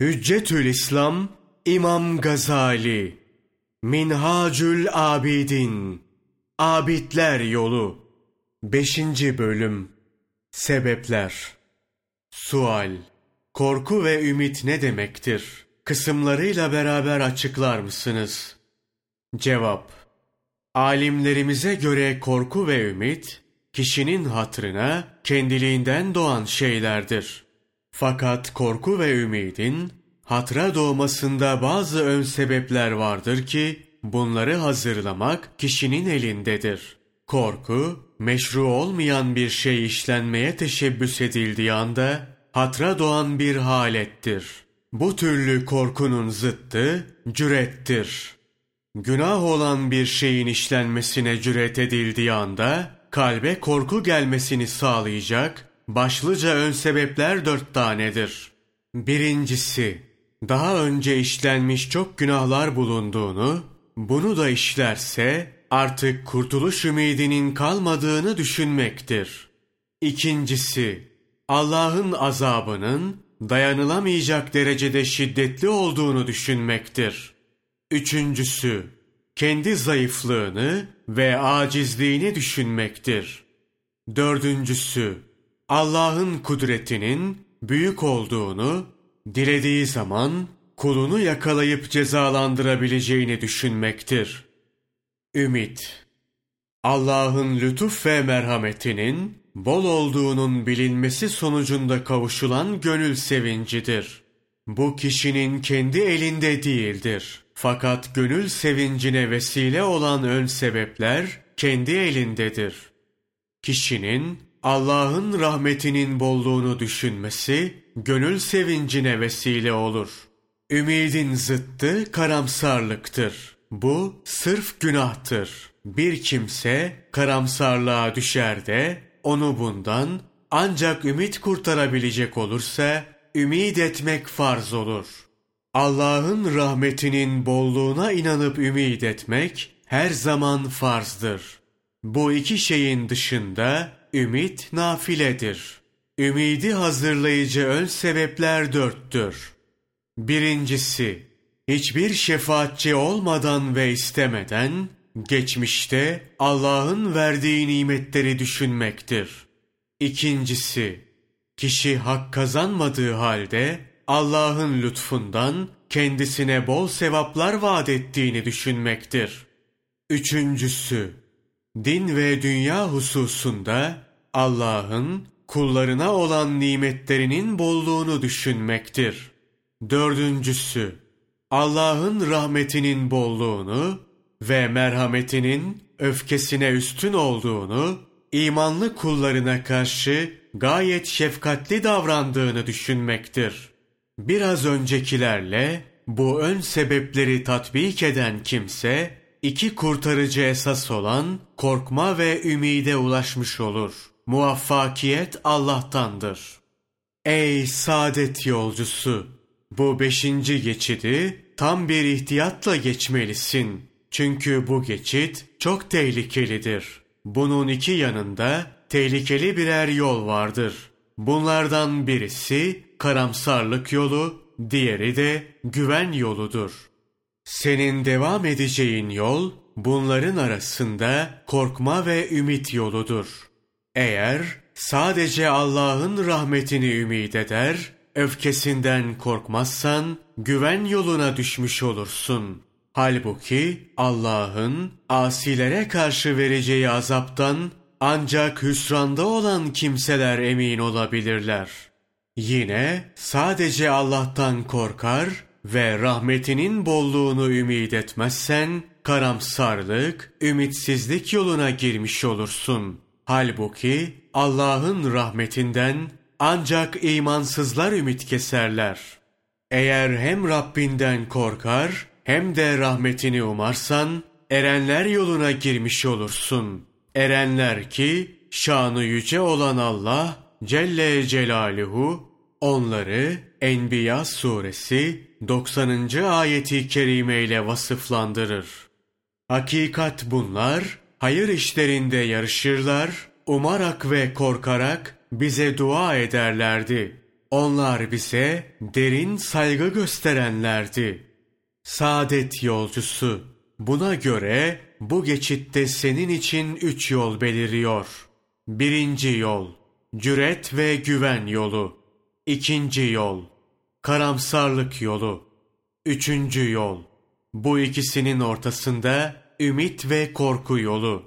Hüccetül İslam İmam Gazali Minhacül Abidin Abidler Yolu 5. Bölüm Sebepler Sual Korku ve ümit ne demektir? Kısımlarıyla beraber açıklar mısınız? Cevap Alimlerimize göre korku ve ümit, kişinin hatrına kendiliğinden doğan şeylerdir. Fakat korku ve ümidin hatra doğmasında bazı ön sebepler vardır ki bunları hazırlamak kişinin elindedir. Korku, meşru olmayan bir şey işlenmeye teşebbüs edildiği anda hatra doğan bir halettir. Bu türlü korkunun zıttı cürettir. Günah olan bir şeyin işlenmesine cüret edildiği anda kalbe korku gelmesini sağlayacak başlıca ön sebepler dört tanedir. Birincisi, daha önce işlenmiş çok günahlar bulunduğunu, bunu da işlerse artık kurtuluş ümidinin kalmadığını düşünmektir. İkincisi, Allah'ın azabının dayanılamayacak derecede şiddetli olduğunu düşünmektir. Üçüncüsü, kendi zayıflığını ve acizliğini düşünmektir. Dördüncüsü, Allah'ın kudretinin büyük olduğunu, dilediği zaman kulunu yakalayıp cezalandırabileceğini düşünmektir. Ümit Allah'ın lütuf ve merhametinin bol olduğunun bilinmesi sonucunda kavuşulan gönül sevincidir. Bu kişinin kendi elinde değildir. Fakat gönül sevincine vesile olan ön sebepler kendi elindedir. Kişinin Allah'ın rahmetinin bolluğunu düşünmesi gönül sevincine vesile olur. Ümidin zıttı karamsarlıktır. Bu sırf günahtır. Bir kimse karamsarlığa düşer de onu bundan ancak ümit kurtarabilecek olursa ümid etmek farz olur. Allah'ın rahmetinin bolluğuna inanıp ümid etmek her zaman farzdır. Bu iki şeyin dışında ümit nafiledir. Ümidi hazırlayıcı ön sebepler dörttür. Birincisi, hiçbir şefaatçi olmadan ve istemeden, geçmişte Allah'ın verdiği nimetleri düşünmektir. İkincisi, kişi hak kazanmadığı halde, Allah'ın lütfundan kendisine bol sevaplar vaat ettiğini düşünmektir. Üçüncüsü, din ve dünya hususunda Allah'ın kullarına olan nimetlerinin bolluğunu düşünmektir. Dördüncüsü, Allah'ın rahmetinin bolluğunu ve merhametinin öfkesine üstün olduğunu, imanlı kullarına karşı gayet şefkatli davrandığını düşünmektir. Biraz öncekilerle bu ön sebepleri tatbik eden kimse, iki kurtarıcı esas olan korkma ve ümide ulaşmış olur. Muvaffakiyet Allah'tandır. Ey saadet yolcusu! Bu beşinci geçidi tam bir ihtiyatla geçmelisin. Çünkü bu geçit çok tehlikelidir. Bunun iki yanında tehlikeli birer yol vardır. Bunlardan birisi karamsarlık yolu, diğeri de güven yoludur. Senin devam edeceğin yol bunların arasında korkma ve ümit yoludur. Eğer sadece Allah'ın rahmetini ümit eder, öfkesinden korkmazsan güven yoluna düşmüş olursun. Halbuki Allah'ın asilere karşı vereceği azaptan ancak hüsranda olan kimseler emin olabilirler. Yine sadece Allah'tan korkar ve rahmetinin bolluğunu ümit etmezsen karamsarlık, ümitsizlik yoluna girmiş olursun. Halbuki Allah'ın rahmetinden ancak imansızlar ümit keserler. Eğer hem Rabbinden korkar hem de rahmetini umarsan erenler yoluna girmiş olursun. Erenler ki şanı yüce olan Allah Celle Celaluhu onları Enbiya suresi 90. ayeti kerime ile vasıflandırır. Hakikat bunlar hayır işlerinde yarışırlar, umarak ve korkarak bize dua ederlerdi. Onlar bize derin saygı gösterenlerdi. Saadet yolcusu. Buna göre bu geçitte senin için üç yol beliriyor. Birinci yol, cüret ve güven yolu. İkinci yol, karamsarlık yolu. Üçüncü yol, bu ikisinin ortasında ümit ve korku yolu.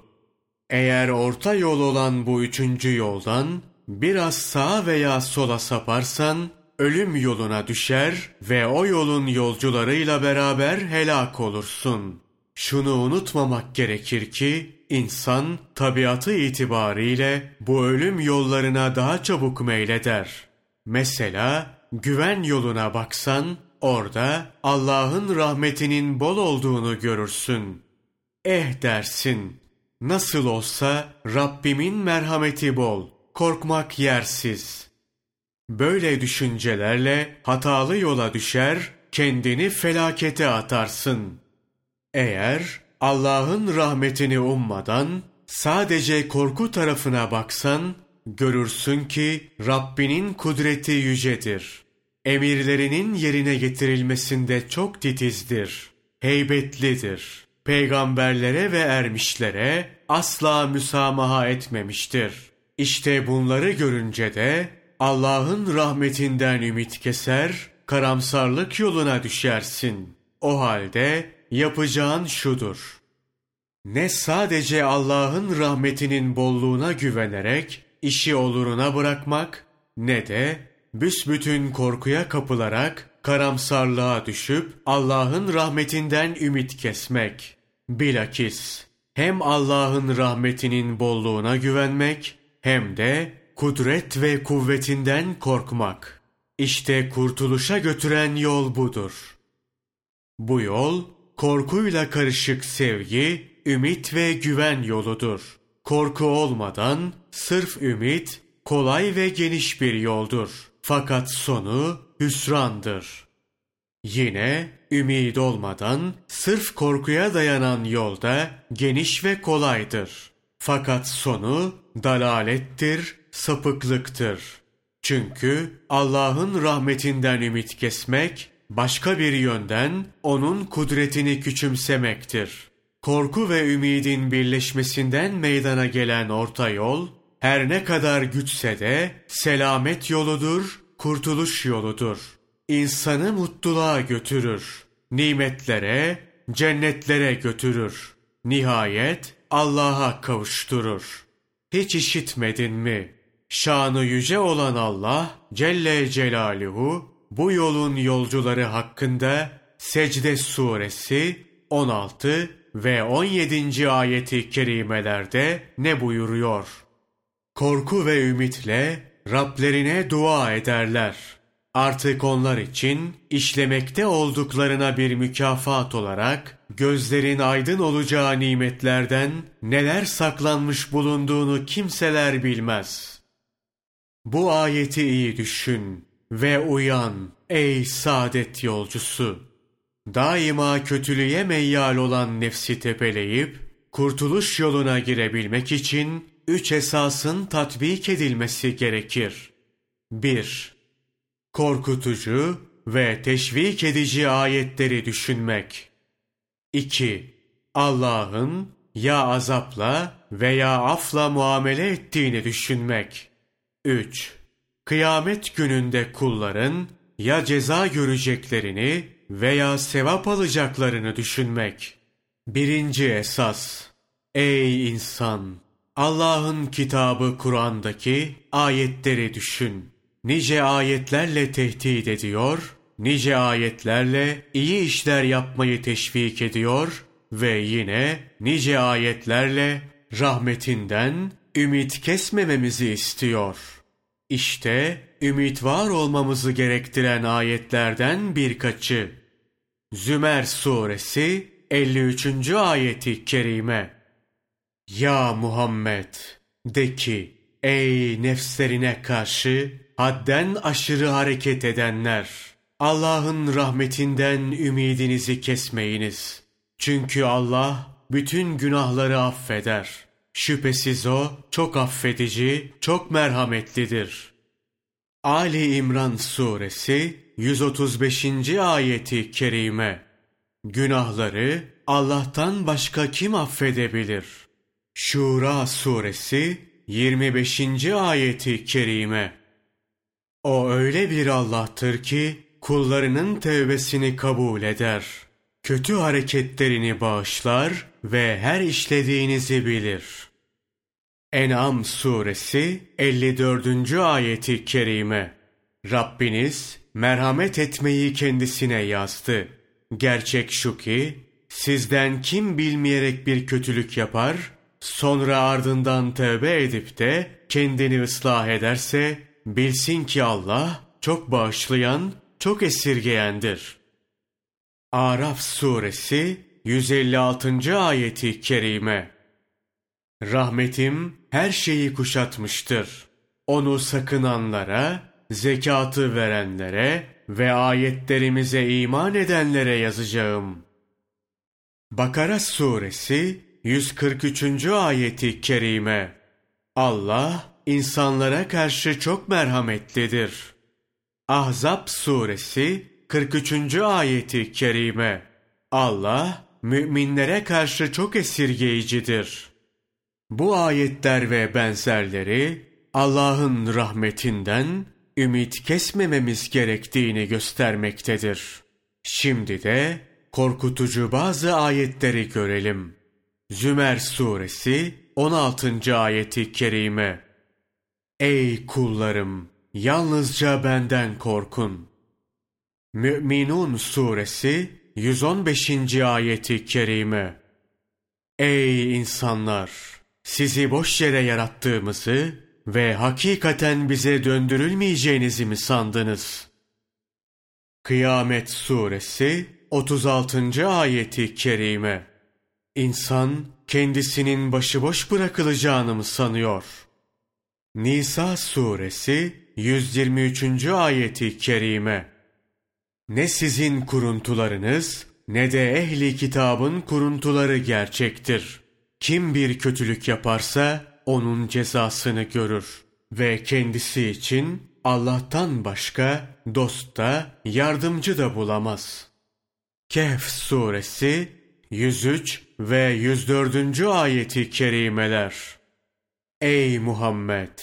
Eğer orta yol olan bu üçüncü yoldan biraz sağa veya sola saparsan ölüm yoluna düşer ve o yolun yolcularıyla beraber helak olursun. Şunu unutmamak gerekir ki insan tabiatı itibariyle bu ölüm yollarına daha çabuk meyleder. Mesela güven yoluna baksan orada Allah'ın rahmetinin bol olduğunu görürsün. Eh dersin, nasıl olsa Rabbimin merhameti bol, korkmak yersiz. Böyle düşüncelerle hatalı yola düşer, kendini felakete atarsın. Eğer Allah'ın rahmetini ummadan sadece korku tarafına baksan, görürsün ki Rabbinin kudreti yücedir. Emirlerinin yerine getirilmesinde çok titizdir, heybetlidir. Peygamberlere ve ermişlere asla müsamaha etmemiştir. İşte bunları görünce de Allah'ın rahmetinden ümit keser, karamsarlık yoluna düşersin. O halde yapacağın şudur. Ne sadece Allah'ın rahmetinin bolluğuna güvenerek işi oluruna bırakmak ne de büsbütün korkuya kapılarak karamsarlığa düşüp Allah'ın rahmetinden ümit kesmek. Bilakis hem Allah'ın rahmetinin bolluğuna güvenmek hem de kudret ve kuvvetinden korkmak. İşte kurtuluşa götüren yol budur. Bu yol korkuyla karışık sevgi, ümit ve güven yoludur. Korku olmadan sırf ümit kolay ve geniş bir yoldur. Fakat sonu hüsrandır. Yine ümid olmadan sırf korkuya dayanan yolda geniş ve kolaydır. Fakat sonu dalalettir, sapıklıktır. Çünkü Allah'ın rahmetinden ümit kesmek, başka bir yönden onun kudretini küçümsemektir. Korku ve ümidin birleşmesinden meydana gelen orta yol, her ne kadar güçse de selamet yoludur, kurtuluş yoludur. İnsanı mutluluğa götürür. Nimetlere, cennetlere götürür. Nihayet Allah'a kavuşturur. Hiç işitmedin mi? Şanı yüce olan Allah Celle Celaluhu bu yolun yolcuları hakkında Secde suresi 16 ve 17. ayeti kerimelerde ne buyuruyor? Korku ve ümitle Rablerine dua ederler. Artık onlar için işlemekte olduklarına bir mükafat olarak gözlerin aydın olacağı nimetlerden neler saklanmış bulunduğunu kimseler bilmez. Bu ayeti iyi düşün ve uyan ey saadet yolcusu. Daima kötülüğe meyyal olan nefsi tepeleyip kurtuluş yoluna girebilmek için üç esasın tatbik edilmesi gerekir. 1. Korkutucu ve teşvik edici ayetleri düşünmek. 2. Allah'ın ya azapla veya afla muamele ettiğini düşünmek. 3. Kıyamet gününde kulların ya ceza göreceklerini veya sevap alacaklarını düşünmek. Birinci esas. Ey insan! Allah'ın kitabı Kur'an'daki ayetleri düşün. Nice ayetlerle tehdit ediyor, nice ayetlerle iyi işler yapmayı teşvik ediyor ve yine nice ayetlerle rahmetinden ümit kesmememizi istiyor. İşte ümit var olmamızı gerektiren ayetlerden birkaçı. Zümer suresi 53. ayeti kerime. Ya Muhammed! De ki, ey nefslerine karşı hadden aşırı hareket edenler! Allah'ın rahmetinden ümidinizi kesmeyiniz. Çünkü Allah bütün günahları affeder. Şüphesiz O çok affedici, çok merhametlidir.'' Ali İmran Suresi 135. ayeti kerime. Günahları Allah'tan başka kim affedebilir? Şura Suresi 25. ayeti kerime. O öyle bir Allah'tır ki kullarının tevbesini kabul eder. Kötü hareketlerini bağışlar ve her işlediğinizi bilir.'' En'am suresi 54. ayeti kerime. Rabbiniz merhamet etmeyi kendisine yazdı. Gerçek şu ki sizden kim bilmeyerek bir kötülük yapar, sonra ardından tövbe edip de kendini ıslah ederse bilsin ki Allah çok bağışlayan, çok esirgeyendir. Araf suresi 156. ayeti kerime. Rahmetim her şeyi kuşatmıştır. Onu sakınanlara, zekatı verenlere ve ayetlerimize iman edenlere yazacağım. Bakara suresi 143. ayeti kerime. Allah insanlara karşı çok merhametlidir. Ahzab suresi 43. ayeti kerime. Allah müminlere karşı çok esirgeyicidir.'' Bu ayetler ve benzerleri Allah'ın rahmetinden ümit kesmememiz gerektiğini göstermektedir. Şimdi de korkutucu bazı ayetleri görelim. Zümer suresi 16. ayeti kerime. Ey kullarım! Yalnızca benden korkun. Mü'minun suresi 115. ayeti kerime. Ey insanlar! sizi boş yere yarattığımızı ve hakikaten bize döndürülmeyeceğinizi mi sandınız? Kıyamet Suresi 36. ayeti kerime İnsan kendisinin başıboş bırakılacağını mı sanıyor? Nisa Suresi 123. ayeti kerime Ne sizin kuruntularınız ne de ehli kitabın kuruntuları gerçektir. Kim bir kötülük yaparsa onun cezasını görür ve kendisi için Allah'tan başka dost da yardımcı da bulamaz. Kehf suresi 103 ve 104. ayeti kerimeler. Ey Muhammed!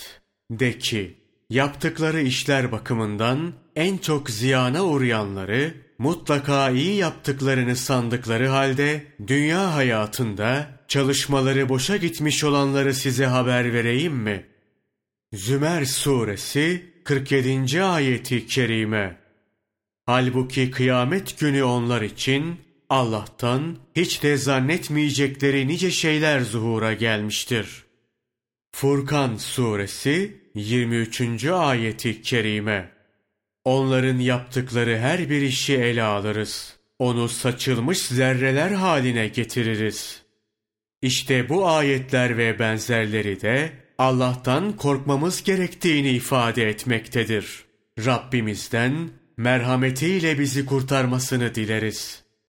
De ki, yaptıkları işler bakımından en çok ziyana uğrayanları, mutlaka iyi yaptıklarını sandıkları halde, dünya hayatında çalışmaları boşa gitmiş olanları size haber vereyim mi? Zümer suresi 47. ayeti kerime. Halbuki kıyamet günü onlar için Allah'tan hiç de zannetmeyecekleri nice şeyler zuhura gelmiştir. Furkan suresi 23. ayeti kerime. Onların yaptıkları her bir işi ele alırız. Onu saçılmış zerreler haline getiririz. İşte bu ayetler ve benzerleri de Allah'tan korkmamız gerektiğini ifade etmektedir. Rabbimizden merhametiyle bizi kurtarmasını dileriz.